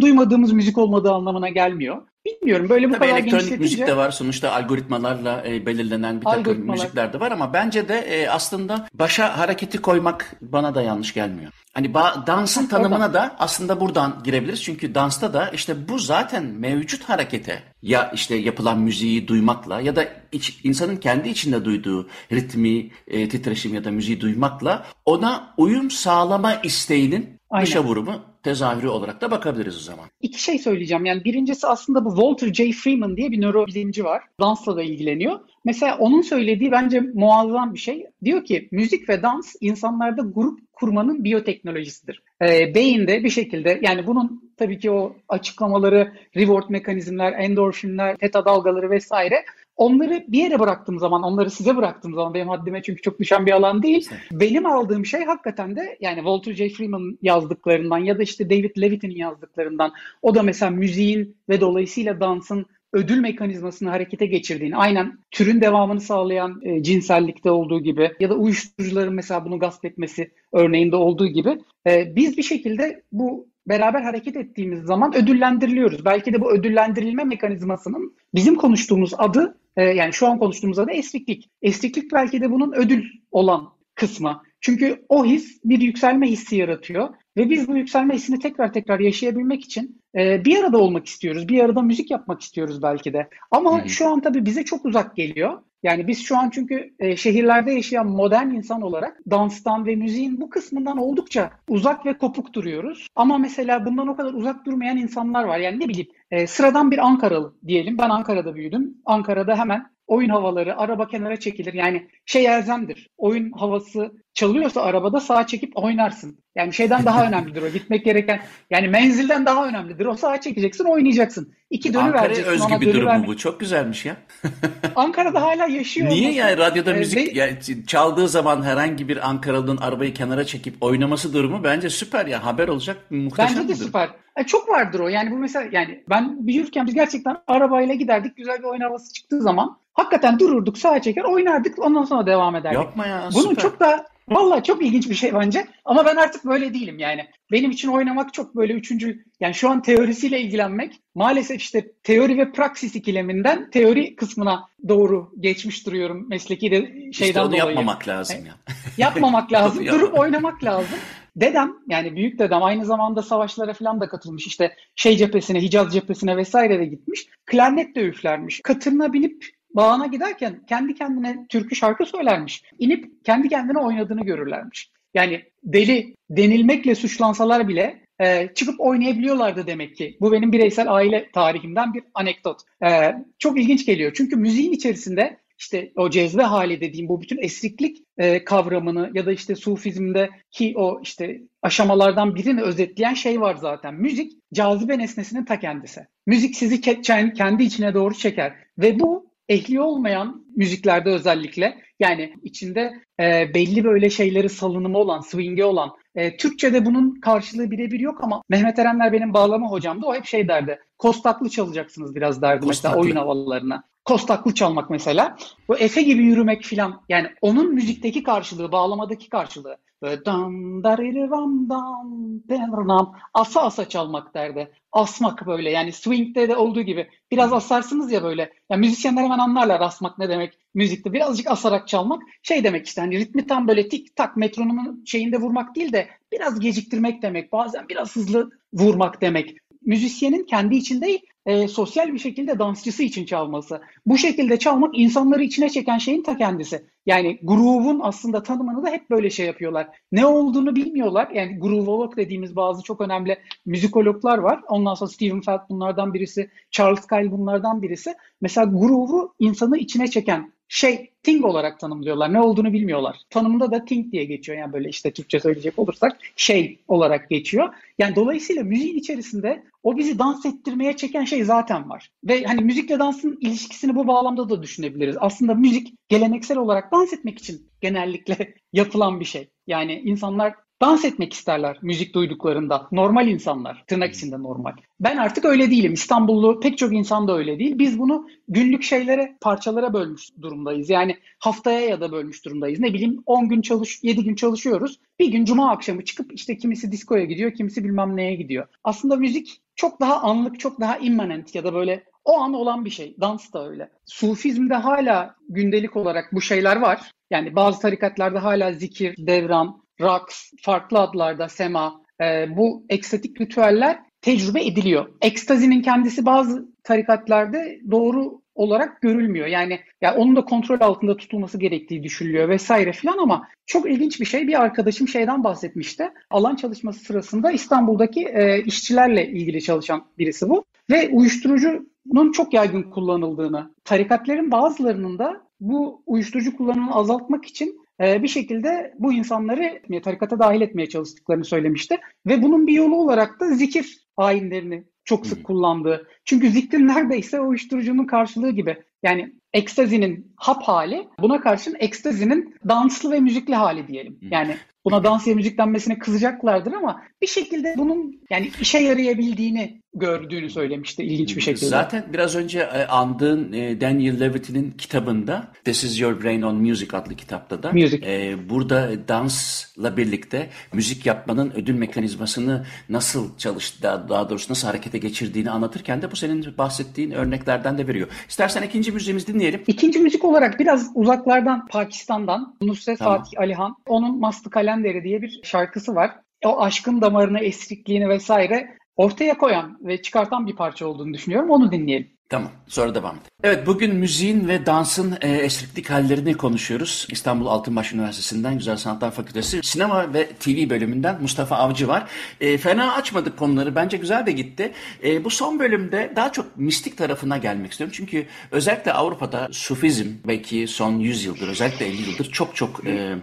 duymadığımız müzik olmadığı anlamına gelmiyor. Bilmiyorum böyle bu Tabii kadar elektronik müzik de var sonuçta algoritmalarla e, belirlenen bir takım müzikler de var ama bence de e, aslında başa hareketi koymak bana da yanlış gelmiyor. Hani ba- dansın tanımına da aslında buradan girebiliriz. Çünkü dansta da işte bu zaten mevcut harekete ya işte yapılan müziği duymakla ya da iç, insanın kendi içinde duyduğu ritmi, e, titreşim ya da müziği duymakla ona uyum sağlama isteğinin Aynen. dışa vurumu tezahürü olarak da bakabiliriz o zaman. İki şey söyleyeceğim. Yani birincisi aslında bu Walter J. Freeman diye bir nörobilimci var. Dansla da ilgileniyor. Mesela onun söylediği bence muazzam bir şey. Diyor ki müzik ve dans insanlarda grup kurmanın biyoteknolojisidir. E, beyinde bir şekilde yani bunun tabii ki o açıklamaları, reward mekanizmler, endorfinler, teta dalgaları vesaire Onları bir yere bıraktığım zaman, onları size bıraktığım zaman benim haddime çünkü çok düşen bir alan değil. Benim aldığım şey hakikaten de yani Walter J. Freeman yazdıklarından ya da işte David Levitt'in yazdıklarından o da mesela müziğin ve dolayısıyla dansın ödül mekanizmasını harekete geçirdiğini, aynen türün devamını sağlayan e, cinsellikte olduğu gibi ya da uyuşturucuların mesela bunu gasp etmesi örneğinde olduğu gibi e, biz bir şekilde bu beraber hareket ettiğimiz zaman ödüllendiriliyoruz. Belki de bu ödüllendirilme mekanizmasının bizim konuştuğumuz adı e, yani şu an konuştuğumuz adı esriklik. Esriklik belki de bunun ödül olan kısmı. Çünkü o his bir yükselme hissi yaratıyor ve biz bu yükselme hissini tekrar tekrar yaşayabilmek için e, bir arada olmak istiyoruz. Bir arada müzik yapmak istiyoruz belki de. Ama Hı-hı. şu an tabii bize çok uzak geliyor. Yani biz şu an çünkü e, şehirlerde yaşayan modern insan olarak danstan ve müziğin bu kısmından oldukça uzak ve kopuk duruyoruz. Ama mesela bundan o kadar uzak durmayan insanlar var. Yani ne bileyim e, sıradan bir Ankaralı diyelim. Ben Ankara'da büyüdüm. Ankara'da hemen oyun havaları, araba kenara çekilir. Yani şey elzemdir. Oyun havası çalıyorsa arabada sağa çekip oynarsın. Yani şeyden daha önemlidir o. Gitmek gereken yani menzilden daha önemlidir. O sağa çekeceksin, oynayacaksın. İki dönü Ankara'ya vereceksin. özgü ona bir durum verme- bu. Çok güzelmiş ya. Ankara'da hala yaşıyor. Niye olması- yani radyoda Ee, müzik yani çaldığı zaman herhangi bir Ankaralı'nın arabayı kenara çekip oynaması durumu bence süper ya. Haber olacak muhteşem Bence de bir durum. süper. E, çok vardır o. Yani bu mesela yani ben büyürken biz gerçekten arabayla giderdik. Güzel bir oyun havası çıktığı zaman hakikaten dururduk, sağa çeker, oynardık. Ondan sonra devam ederdik. Yapma ya Bunun süper. çok da Vallahi çok ilginç bir şey bence. Ama ben artık böyle değilim yani. Benim için oynamak çok böyle üçüncü, yani şu an teorisiyle ilgilenmek maalesef işte teori ve praksis ikileminden teori kısmına doğru geçmiş duruyorum mesleki de şeyden İşte onu dolayı. yapmamak lazım ya. Yapmamak lazım, durup oynamak lazım. Dedem yani büyük dedem aynı zamanda savaşlara falan da katılmış. İşte şey cephesine, Hicaz cephesine vesaire de gitmiş. Klarnet de üflermiş. Katırına binip bağına giderken kendi kendine türkü şarkı söylermiş. İnip kendi kendine oynadığını görürlermiş. Yani deli denilmekle suçlansalar bile e, çıkıp oynayabiliyorlardı demek ki. Bu benim bireysel aile tarihimden bir anekdot. E, çok ilginç geliyor. Çünkü müziğin içerisinde işte o cezve hali dediğim bu bütün esriklik e, kavramını ya da işte sufizmde ki o işte aşamalardan birini özetleyen şey var zaten. Müzik cazibe nesnesinin ta kendisi. Müzik sizi ke- kendi içine doğru çeker ve bu ehli olmayan müziklerde özellikle yani içinde e, belli böyle şeyleri salınımı olan, swing'i olan e, Türkçe'de bunun karşılığı birebir yok ama Mehmet Erenler benim bağlama hocamdı. O hep şey derdi. Kostaklı çalacaksınız biraz derdi Kostaklı. mesela oyun havalarına. Kostaklı çalmak mesela. Bu Efe gibi yürümek filan. Yani onun müzikteki karşılığı, bağlamadaki karşılığı. Dam daririram dam denram asa asa çalmak derdi. Asmak böyle yani swing'de de olduğu gibi. Biraz asarsınız ya böyle. Ya müzisyenler hemen anlarlar asmak ne demek müzikte. Birazcık asarak çalmak şey demek işte hani ritmi tam böyle tik tak metronomun şeyinde vurmak değil de biraz geciktirmek demek. Bazen biraz hızlı vurmak demek. Müzisyenin kendi için değil e, sosyal bir şekilde dansçısı için çalması. Bu şekilde çalmak insanları içine çeken şeyin ta kendisi. Yani groove'un aslında tanımını da hep böyle şey yapıyorlar. Ne olduğunu bilmiyorlar. Yani grooveolog dediğimiz bazı çok önemli müzikologlar var. Ondan sonra Stephen Feld bunlardan birisi, Charles Kyle bunlardan birisi. Mesela groove'u insanı içine çeken şey thing olarak tanımlıyorlar. Ne olduğunu bilmiyorlar. Tanımında da thing diye geçiyor. Yani böyle işte Türkçe söyleyecek olursak şey olarak geçiyor. Yani dolayısıyla müziğin içerisinde o bizi dans ettirmeye çeken şey zaten var. Ve hani müzikle dansın ilişkisini bu bağlamda da düşünebiliriz. Aslında müzik geleneksel olarak dans etmek için genellikle yapılan bir şey. Yani insanlar dans etmek isterler müzik duyduklarında. Normal insanlar. Tırnak içinde normal. Ben artık öyle değilim. İstanbullu pek çok insan da öyle değil. Biz bunu günlük şeylere, parçalara bölmüş durumdayız. Yani haftaya ya da bölmüş durumdayız. Ne bileyim 10 gün çalış, 7 gün çalışıyoruz. Bir gün cuma akşamı çıkıp işte kimisi diskoya gidiyor, kimisi bilmem neye gidiyor. Aslında müzik çok daha anlık, çok daha immanent ya da böyle o an olan bir şey. Dans da öyle. Sufizmde hala gündelik olarak bu şeyler var. Yani bazı tarikatlarda hala zikir, devran, raks, farklı adlarda sema, e, bu ekstatik ritüeller tecrübe ediliyor. Ekstazinin kendisi bazı tarikatlarda doğru olarak görülmüyor. Yani ya onun da kontrol altında tutulması gerektiği düşünülüyor vesaire filan ama çok ilginç bir şey. Bir arkadaşım şeyden bahsetmişti. Alan çalışması sırasında İstanbul'daki e, işçilerle ilgili çalışan birisi bu. Ve uyuşturucunun çok yaygın kullanıldığını, tarikatların bazılarının da bu uyuşturucu kullanımını azaltmak için bir şekilde bu insanları tarikata dahil etmeye çalıştıklarını söylemişti. Ve bunun bir yolu olarak da zikir ayinlerini çok sık kullandığı. Çünkü zikir neredeyse uyuşturucunun karşılığı gibi. Yani ekstazinin hap hali buna karşın ekstazinin danslı ve müzikli hali diyelim. Yani buna dans müzik denmesine kızacaklardır ama bir şekilde bunun yani işe yarayabildiğini gördüğünü söylemişti ilginç bir şekilde. Zaten biraz önce e, andığın e, Daniel Levitin'in kitabında This is Your Brain on Music adlı kitapta da Music. e, burada dansla birlikte müzik yapmanın ödül mekanizmasını nasıl çalıştı daha, daha doğrusu nasıl harekete geçirdiğini anlatırken de bu senin bahsettiğin örneklerden de veriyor. İstersen ikinci müziğimizi dinleyelim. İkinci müzik olarak biraz uzaklardan Pakistan'dan Nusret Tamam. Fatih Alihan onun Mastı Kalenderi diye bir şarkısı var. O aşkın damarını, esrikliğini vesaire ortaya koyan ve çıkartan bir parça olduğunu düşünüyorum. Onu dinleyelim. Tamam. Sonra devam edelim. Evet bugün müziğin ve dansın e, esriklik hallerini konuşuyoruz. İstanbul Altınbaş Üniversitesi'nden Güzel Sanatlar Fakültesi Sinema ve TV bölümünden Mustafa Avcı var. E, fena açmadık konuları. Bence güzel de gitti. E, bu son bölümde daha çok mistik tarafına gelmek istiyorum. Çünkü özellikle Avrupa'da sufizm belki son 100 yıldır özellikle 50 yıldır çok çok e,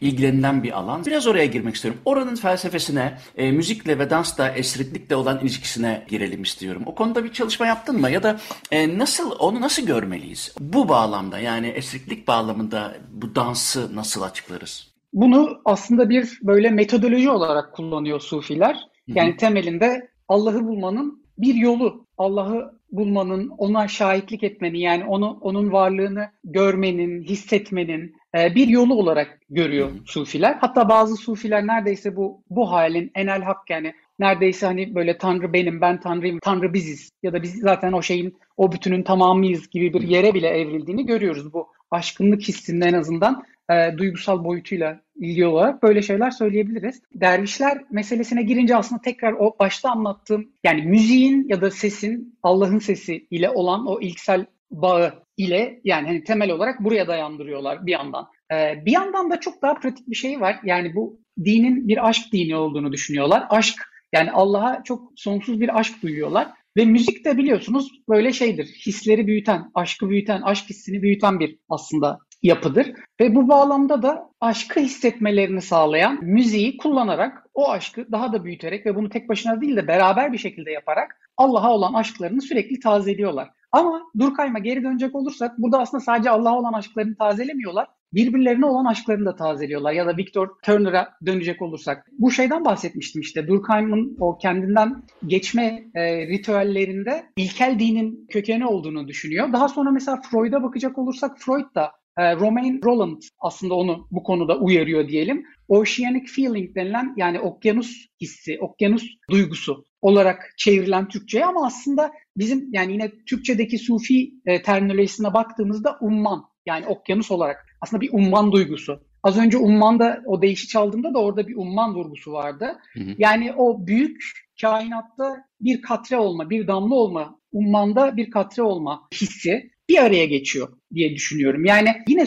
ilgilenilen bir alan. Biraz oraya girmek istiyorum. Oranın felsefesine, e, müzikle ve dansla esriklikle olan ilişkisine girelim istiyorum. O konuda bir çalışma yaptın mı? Ya da e, nasıl onu nasıl görmeliyiz? Bu bağlamda yani esriklik bağlamında bu dansı nasıl açıklarız? Bunu aslında bir böyle metodoloji olarak kullanıyor sufiler. Yani Hı-hı. temelinde Allah'ı bulmanın bir yolu. Allah'ı bulmanın, ona şahitlik etmenin yani onu onun varlığını görmenin, hissetmenin e, bir yolu olarak görüyor Hı-hı. sufiler. Hatta bazı sufiler neredeyse bu bu halin enel hak yani neredeyse hani böyle Tanrı benim, ben Tanrıyım, Tanrı biziz ya da biz zaten o şeyin, o bütünün tamamıyız gibi bir yere bile evrildiğini görüyoruz. Bu aşkınlık hissinin en azından e, duygusal boyutuyla ilgili olarak böyle şeyler söyleyebiliriz. Dervişler meselesine girince aslında tekrar o başta anlattığım yani müziğin ya da sesin Allah'ın sesi ile olan o ilksel bağı ile yani hani temel olarak buraya dayandırıyorlar bir yandan. Ee, bir yandan da çok daha pratik bir şey var. Yani bu dinin bir aşk dini olduğunu düşünüyorlar. Aşk yani Allah'a çok sonsuz bir aşk duyuyorlar. Ve müzik de biliyorsunuz böyle şeydir. Hisleri büyüten, aşkı büyüten, aşk hissini büyüten bir aslında yapıdır. Ve bu bağlamda da aşkı hissetmelerini sağlayan müziği kullanarak o aşkı daha da büyüterek ve bunu tek başına değil de beraber bir şekilde yaparak Allah'a olan aşklarını sürekli tazeliyorlar. Ama Durkheim'a geri dönecek olursak burada aslında sadece Allah'a olan aşklarını tazelemiyorlar birbirlerine olan aşklarını da tazeliyorlar. Ya da Victor Turner'a dönecek olursak. Bu şeyden bahsetmiştim işte. Durkheim'ın o kendinden geçme e, ritüellerinde ilkel dinin kökeni olduğunu düşünüyor. Daha sonra mesela Freud'a bakacak olursak Freud da e, Romain Roland aslında onu bu konuda uyarıyor diyelim. Oceanic feeling denilen yani okyanus hissi, okyanus duygusu olarak çevrilen Türkçe'ye ama aslında bizim yani yine Türkçedeki sufi e, terminolojisine baktığımızda umman yani okyanus olarak aslında bir umman duygusu. Az önce ummanda o değişi çaldığımda da orada bir umman vurgusu vardı. Hı hı. Yani o büyük kainatta bir katre olma, bir damla olma, ummanda bir katre olma hissi bir araya geçiyor diye düşünüyorum. Yani yine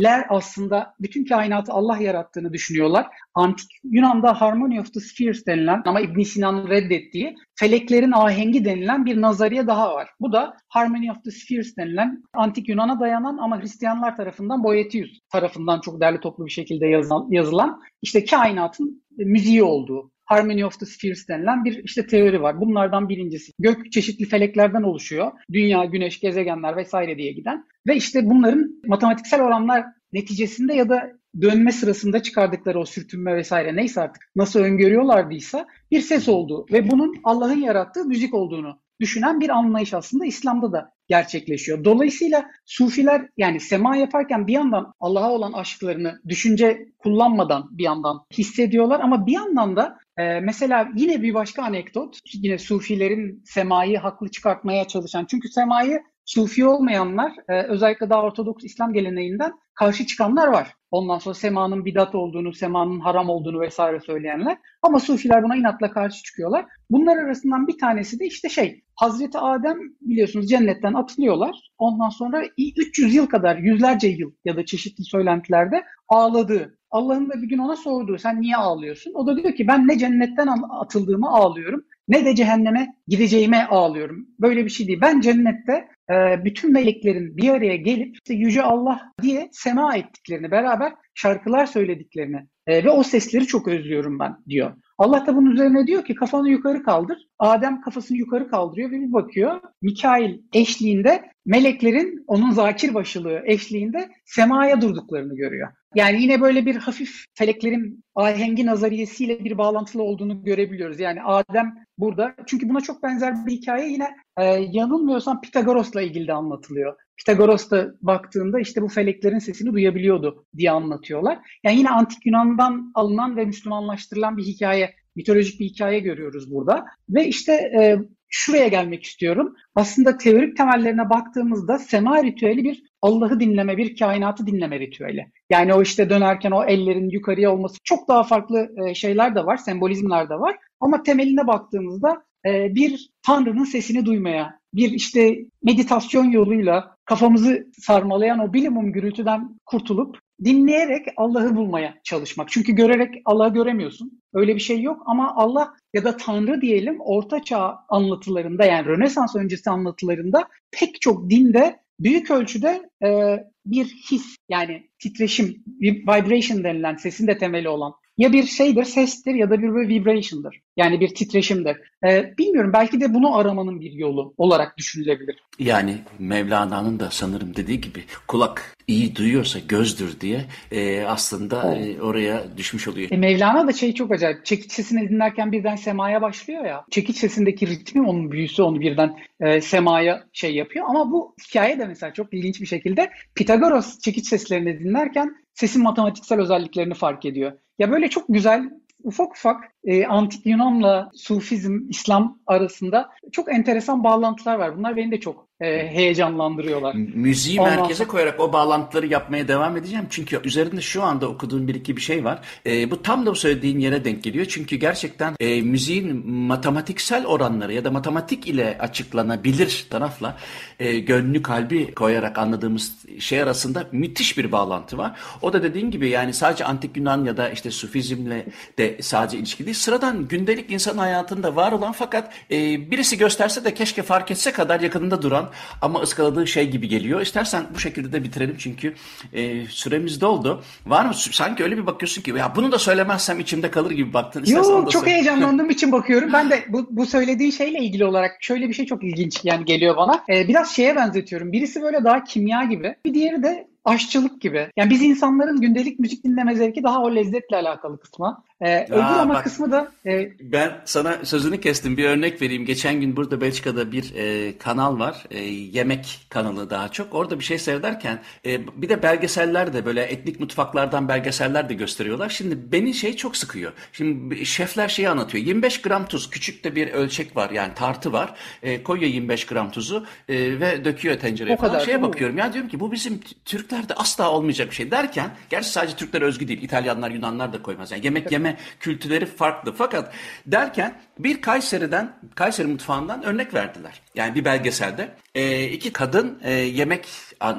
Sufiler aslında bütün kainatı Allah yarattığını düşünüyorlar. Antik Yunan'da Harmony of the Spheres denilen ama ibn Sina'nın reddettiği feleklerin ahengi denilen bir nazariye daha var. Bu da Harmony of the Spheres denilen antik Yunan'a dayanan ama Hristiyanlar tarafından Boethius tarafından çok değerli toplu bir şekilde yazılan, yazılan işte kainatın müziği olduğu Harmony of the Spheres denilen bir işte teori var. Bunlardan birincisi. Gök çeşitli feleklerden oluşuyor. Dünya, güneş, gezegenler vesaire diye giden. Ve işte bunların matematiksel oranlar neticesinde ya da dönme sırasında çıkardıkları o sürtünme vesaire neyse artık nasıl öngörüyorlardıysa bir ses olduğu ve bunun Allah'ın yarattığı müzik olduğunu düşünen bir anlayış aslında İslam'da da gerçekleşiyor. Dolayısıyla sufiler yani sema yaparken bir yandan Allah'a olan aşklarını düşünce kullanmadan bir yandan hissediyorlar ama bir yandan da e, mesela yine bir başka anekdot yine sufilerin semayı haklı çıkartmaya çalışan çünkü semayı Sufi olmayanlar e, özellikle daha Ortodoks İslam geleneğinden karşı çıkanlar var. Ondan sonra semanın bidat olduğunu, semanın haram olduğunu vesaire söyleyenler. Ama Sufiler buna inatla karşı çıkıyorlar. Bunlar arasından bir tanesi de işte şey, Hazreti Adem biliyorsunuz cennetten atılıyorlar. Ondan sonra 300 yıl kadar, yüzlerce yıl ya da çeşitli söylentilerde ağladığı. Allah'ın da bir gün ona sorduğu sen niye ağlıyorsun? O da diyor ki ben ne cennetten atıldığımı ağlıyorum ne de cehenneme gideceğime ağlıyorum. Böyle bir şey değil. Ben cennette e, bütün meleklerin bir araya gelip işte Yüce Allah diye sema ettiklerini, beraber şarkılar söylediklerini e, ve o sesleri çok özlüyorum ben diyor. Allah da bunun üzerine diyor ki kafanı yukarı kaldır. Adem kafasını yukarı kaldırıyor ve bir bakıyor. Mikail eşliğinde meleklerin onun zakir başılığı eşliğinde semaya durduklarını görüyor. Yani yine böyle bir hafif feleklerin ahengi nazariyesiyle bir bağlantılı olduğunu görebiliyoruz. Yani Adem burada çünkü buna çok benzer bir hikaye yine e, yanılmıyorsam Pitagoros'la ilgili de anlatılıyor. Pitagoros da baktığında işte bu feleklerin sesini duyabiliyordu diye anlatıyorlar. Yani yine antik Yunan'dan alınan ve Müslümanlaştırılan bir hikaye, mitolojik bir hikaye görüyoruz burada. Ve işte e, şuraya gelmek istiyorum. Aslında teorik temellerine baktığımızda sema ritüeli bir Allah'ı dinleme, bir kainatı dinleme ritüeli. Yani o işte dönerken o ellerin yukarıya olması çok daha farklı e, şeyler de var, sembolizmler de var. Ama temeline baktığımızda e, bir Tanrı'nın sesini duymaya bir işte meditasyon yoluyla kafamızı sarmalayan o bilimum gürültüden kurtulup dinleyerek Allah'ı bulmaya çalışmak. Çünkü görerek Allah'ı göremiyorsun. Öyle bir şey yok ama Allah ya da Tanrı diyelim Orta Çağ anlatılarında yani Rönesans öncesi anlatılarında pek çok dinde büyük ölçüde e, bir his yani titreşim, vibration denilen sesin de temeli olan ya bir şeydir, sestir ya da bir böyle vibration'dır. Yani bir titreşimdir. Ee, bilmiyorum belki de bunu aramanın bir yolu olarak düşünülebilir. Yani Mevlana'nın da sanırım dediği gibi kulak iyi duyuyorsa gözdür diye e, aslında e, oraya düşmüş oluyor. E, Mevlana da şey çok acayip. Çekiç sesini dinlerken birden semaya başlıyor ya. Çekiç sesindeki ritmi onun büyüsü onu birden e, semaya şey yapıyor. Ama bu hikaye de mesela çok ilginç bir şekilde Pitagoras çekiç seslerini dinlerken sesin matematiksel özelliklerini fark ediyor. Ya böyle çok güzel ufak ufak e, antik Yunan'la Sufizm, İslam arasında çok enteresan bağlantılar var. Bunlar beni de çok e, heyecanlandırıyorlar. Müziği Ondan merkeze sonra... koyarak o bağlantıları yapmaya devam edeceğim. Çünkü üzerinde şu anda okuduğum bir iki bir şey var. E, bu tam da bu söylediğin yere denk geliyor. Çünkü gerçekten e, müziğin matematiksel oranları ya da matematik ile açıklanabilir tarafla e, gönlü kalbi koyarak anladığımız şey arasında müthiş bir bağlantı var. O da dediğin gibi yani sadece antik Yunan ya da işte Sufizmle de sadece ilişkili değil. Sıradan gündelik insan hayatında var olan fakat e, birisi gösterse de keşke fark etse kadar yakınında duran ama ıskaladığı şey gibi geliyor. İstersen bu şekilde de bitirelim çünkü e, süremiz doldu. Var mı? Sanki öyle bir bakıyorsun ki ya bunu da söylemezsem içimde kalır gibi baktın. Yok çok söyle. heyecanlandığım için bakıyorum. Ben de bu, bu söylediğin şeyle ilgili olarak şöyle bir şey çok ilginç yani geliyor bana. Ee, biraz şeye benzetiyorum. Birisi böyle daha kimya gibi. Bir diğeri de aşçılık gibi. Yani biz insanların gündelik müzik dinleme zevki daha o lezzetle alakalı kısmı. Ee, öbür ama bak, kısmı da... E... Ben sana sözünü kestim. Bir örnek vereyim. Geçen gün burada Belçika'da bir e, kanal var. E, yemek kanalı daha çok. Orada bir şey seyrederken e, bir de belgeseller de böyle etnik mutfaklardan belgeseller de gösteriyorlar. Şimdi beni şey çok sıkıyor. Şimdi şefler şeyi anlatıyor. 25 gram tuz. Küçük de bir ölçek var. Yani tartı var. E, koyuyor 25 gram tuzu e, ve döküyor tencereye o falan. Kadar, Şeye bakıyorum. Ya diyorum ki bu bizim Türklerde asla olmayacak bir şey derken gerçi sadece Türkler özgü değil. İtalyanlar, Yunanlar da koymaz. Yani yemek yeme kültürleri farklı. Fakat derken bir Kayseri'den, Kayseri mutfağından örnek verdiler. Yani bir belgeselde e, iki kadın e, yemek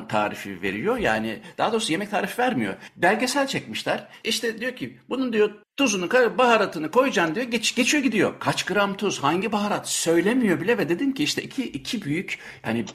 tarifi veriyor. Yani daha doğrusu yemek tarifi vermiyor. Belgesel çekmişler. İşte diyor ki bunun diyor tuzunu, baharatını koyacaksın diyor. Geç, geçiyor gidiyor. Kaç gram tuz, hangi baharat söylemiyor bile ve dedim ki işte iki, iki büyük yani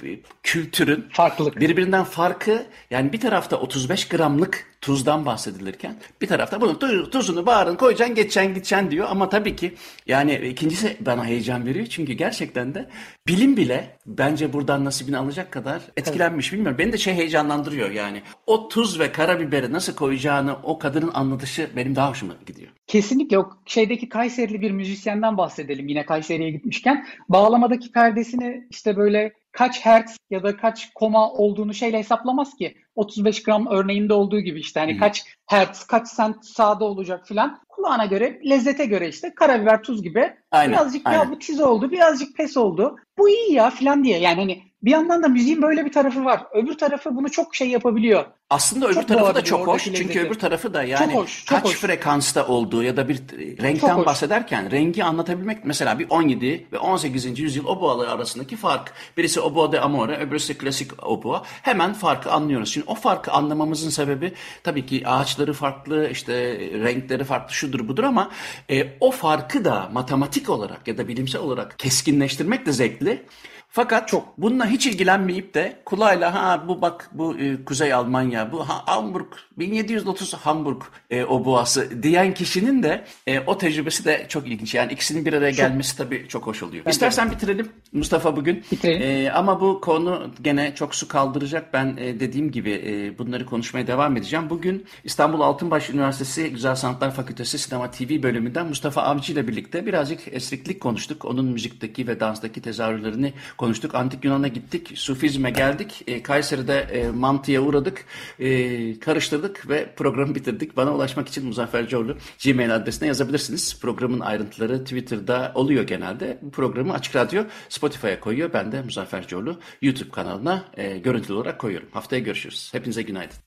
kültürün farklılık birbirinden farkı yani bir tarafta 35 gramlık tuzdan bahsedilirken bir tarafta bunun tuzunu, baharatını koyacaksın, geçeceksin, gideceksin diyor. Ama tabii ki yani ikincisi bana heyecan veriyor. Çünkü gerçekten de bilim bile bence buradan nasibini alacak kadar etkilenmiş. Bilmiyorum. Beni de şey heyecanlandırıyor yani. O tuz ve karabiberi nasıl koyacağını o kadının anlatışı benim daha hoşuma gidiyor. Kesinlikle o şeydeki Kayserili bir müzisyenden bahsedelim yine Kayseri'ye gitmişken. Bağlamadaki perdesini işte böyle kaç hertz ya da kaç koma olduğunu şeyle hesaplamaz ki. 35 gram örneğinde olduğu gibi işte hani hmm. kaç hertz, kaç sent sağda olacak filan. Kulağına göre, lezzete göre işte karabiber, tuz gibi. Aynen, birazcık aynen. ya bu tiz oldu, birazcık pes oldu. Bu iyi ya filan diye. Yani hani bir yandan da müziğin böyle bir tarafı var. Öbür tarafı bunu çok şey yapabiliyor. Aslında öbür çok tarafı da çok hoş. Çünkü lezzeti. öbür tarafı da yani çok hoş, çok kaç hoş. frekansta olduğu ya da bir renkten bahsederken rengi anlatabilmek mesela bir 17 ve 18. yüzyıl oboaları arasındaki fark. Birisi oboa de amore, öbürüsü klasik oboa. Hemen farkı anlıyoruz. Şimdi o farkı anlamamızın sebebi tabii ki ağaçları farklı, işte renkleri farklı, şudur budur ama e, o farkı da matematik olarak ya da bilimsel olarak keskinleştirmek de zevkli. Fakat çok bununla hiç ilgilenmeyip de kulağıyla ha bu bak bu e, Kuzey Almanya, bu ha, Hamburg 1730 Hamburg e, oboası diyen kişinin de e, o tecrübesi de çok ilginç. Yani ikisinin bir araya gelmesi çok. tabii çok hoş oluyor. Ben İstersen de. bitirelim Mustafa bugün. Bitirelim. E, ama bu konu gene çok su kaldıracak. Ben e, dediğim gibi e, bunları konuşmaya devam edeceğim. Bugün İstanbul Altınbaş Üniversitesi Güzel Sanatlar Fakültesi Sinema TV bölümünden Mustafa Avcı ile birlikte birazcık esriklik konuştuk. Onun müzikteki ve danstaki tezahürlerini konuştuk. Antik Yunan'a gittik. Sufizme geldik. E, Kayseri'de e, mantıya uğradık. E, karıştırdık ve programı bitirdik. Bana ulaşmak için Muzaffer Coğlu Gmail adresine yazabilirsiniz. Programın ayrıntıları Twitter'da oluyor genelde. Bu programı Açık Radyo Spotify'a koyuyor. Ben de Muzaffer Coğlu YouTube kanalına e, görüntülü olarak koyuyorum. Haftaya görüşürüz. Hepinize günaydın.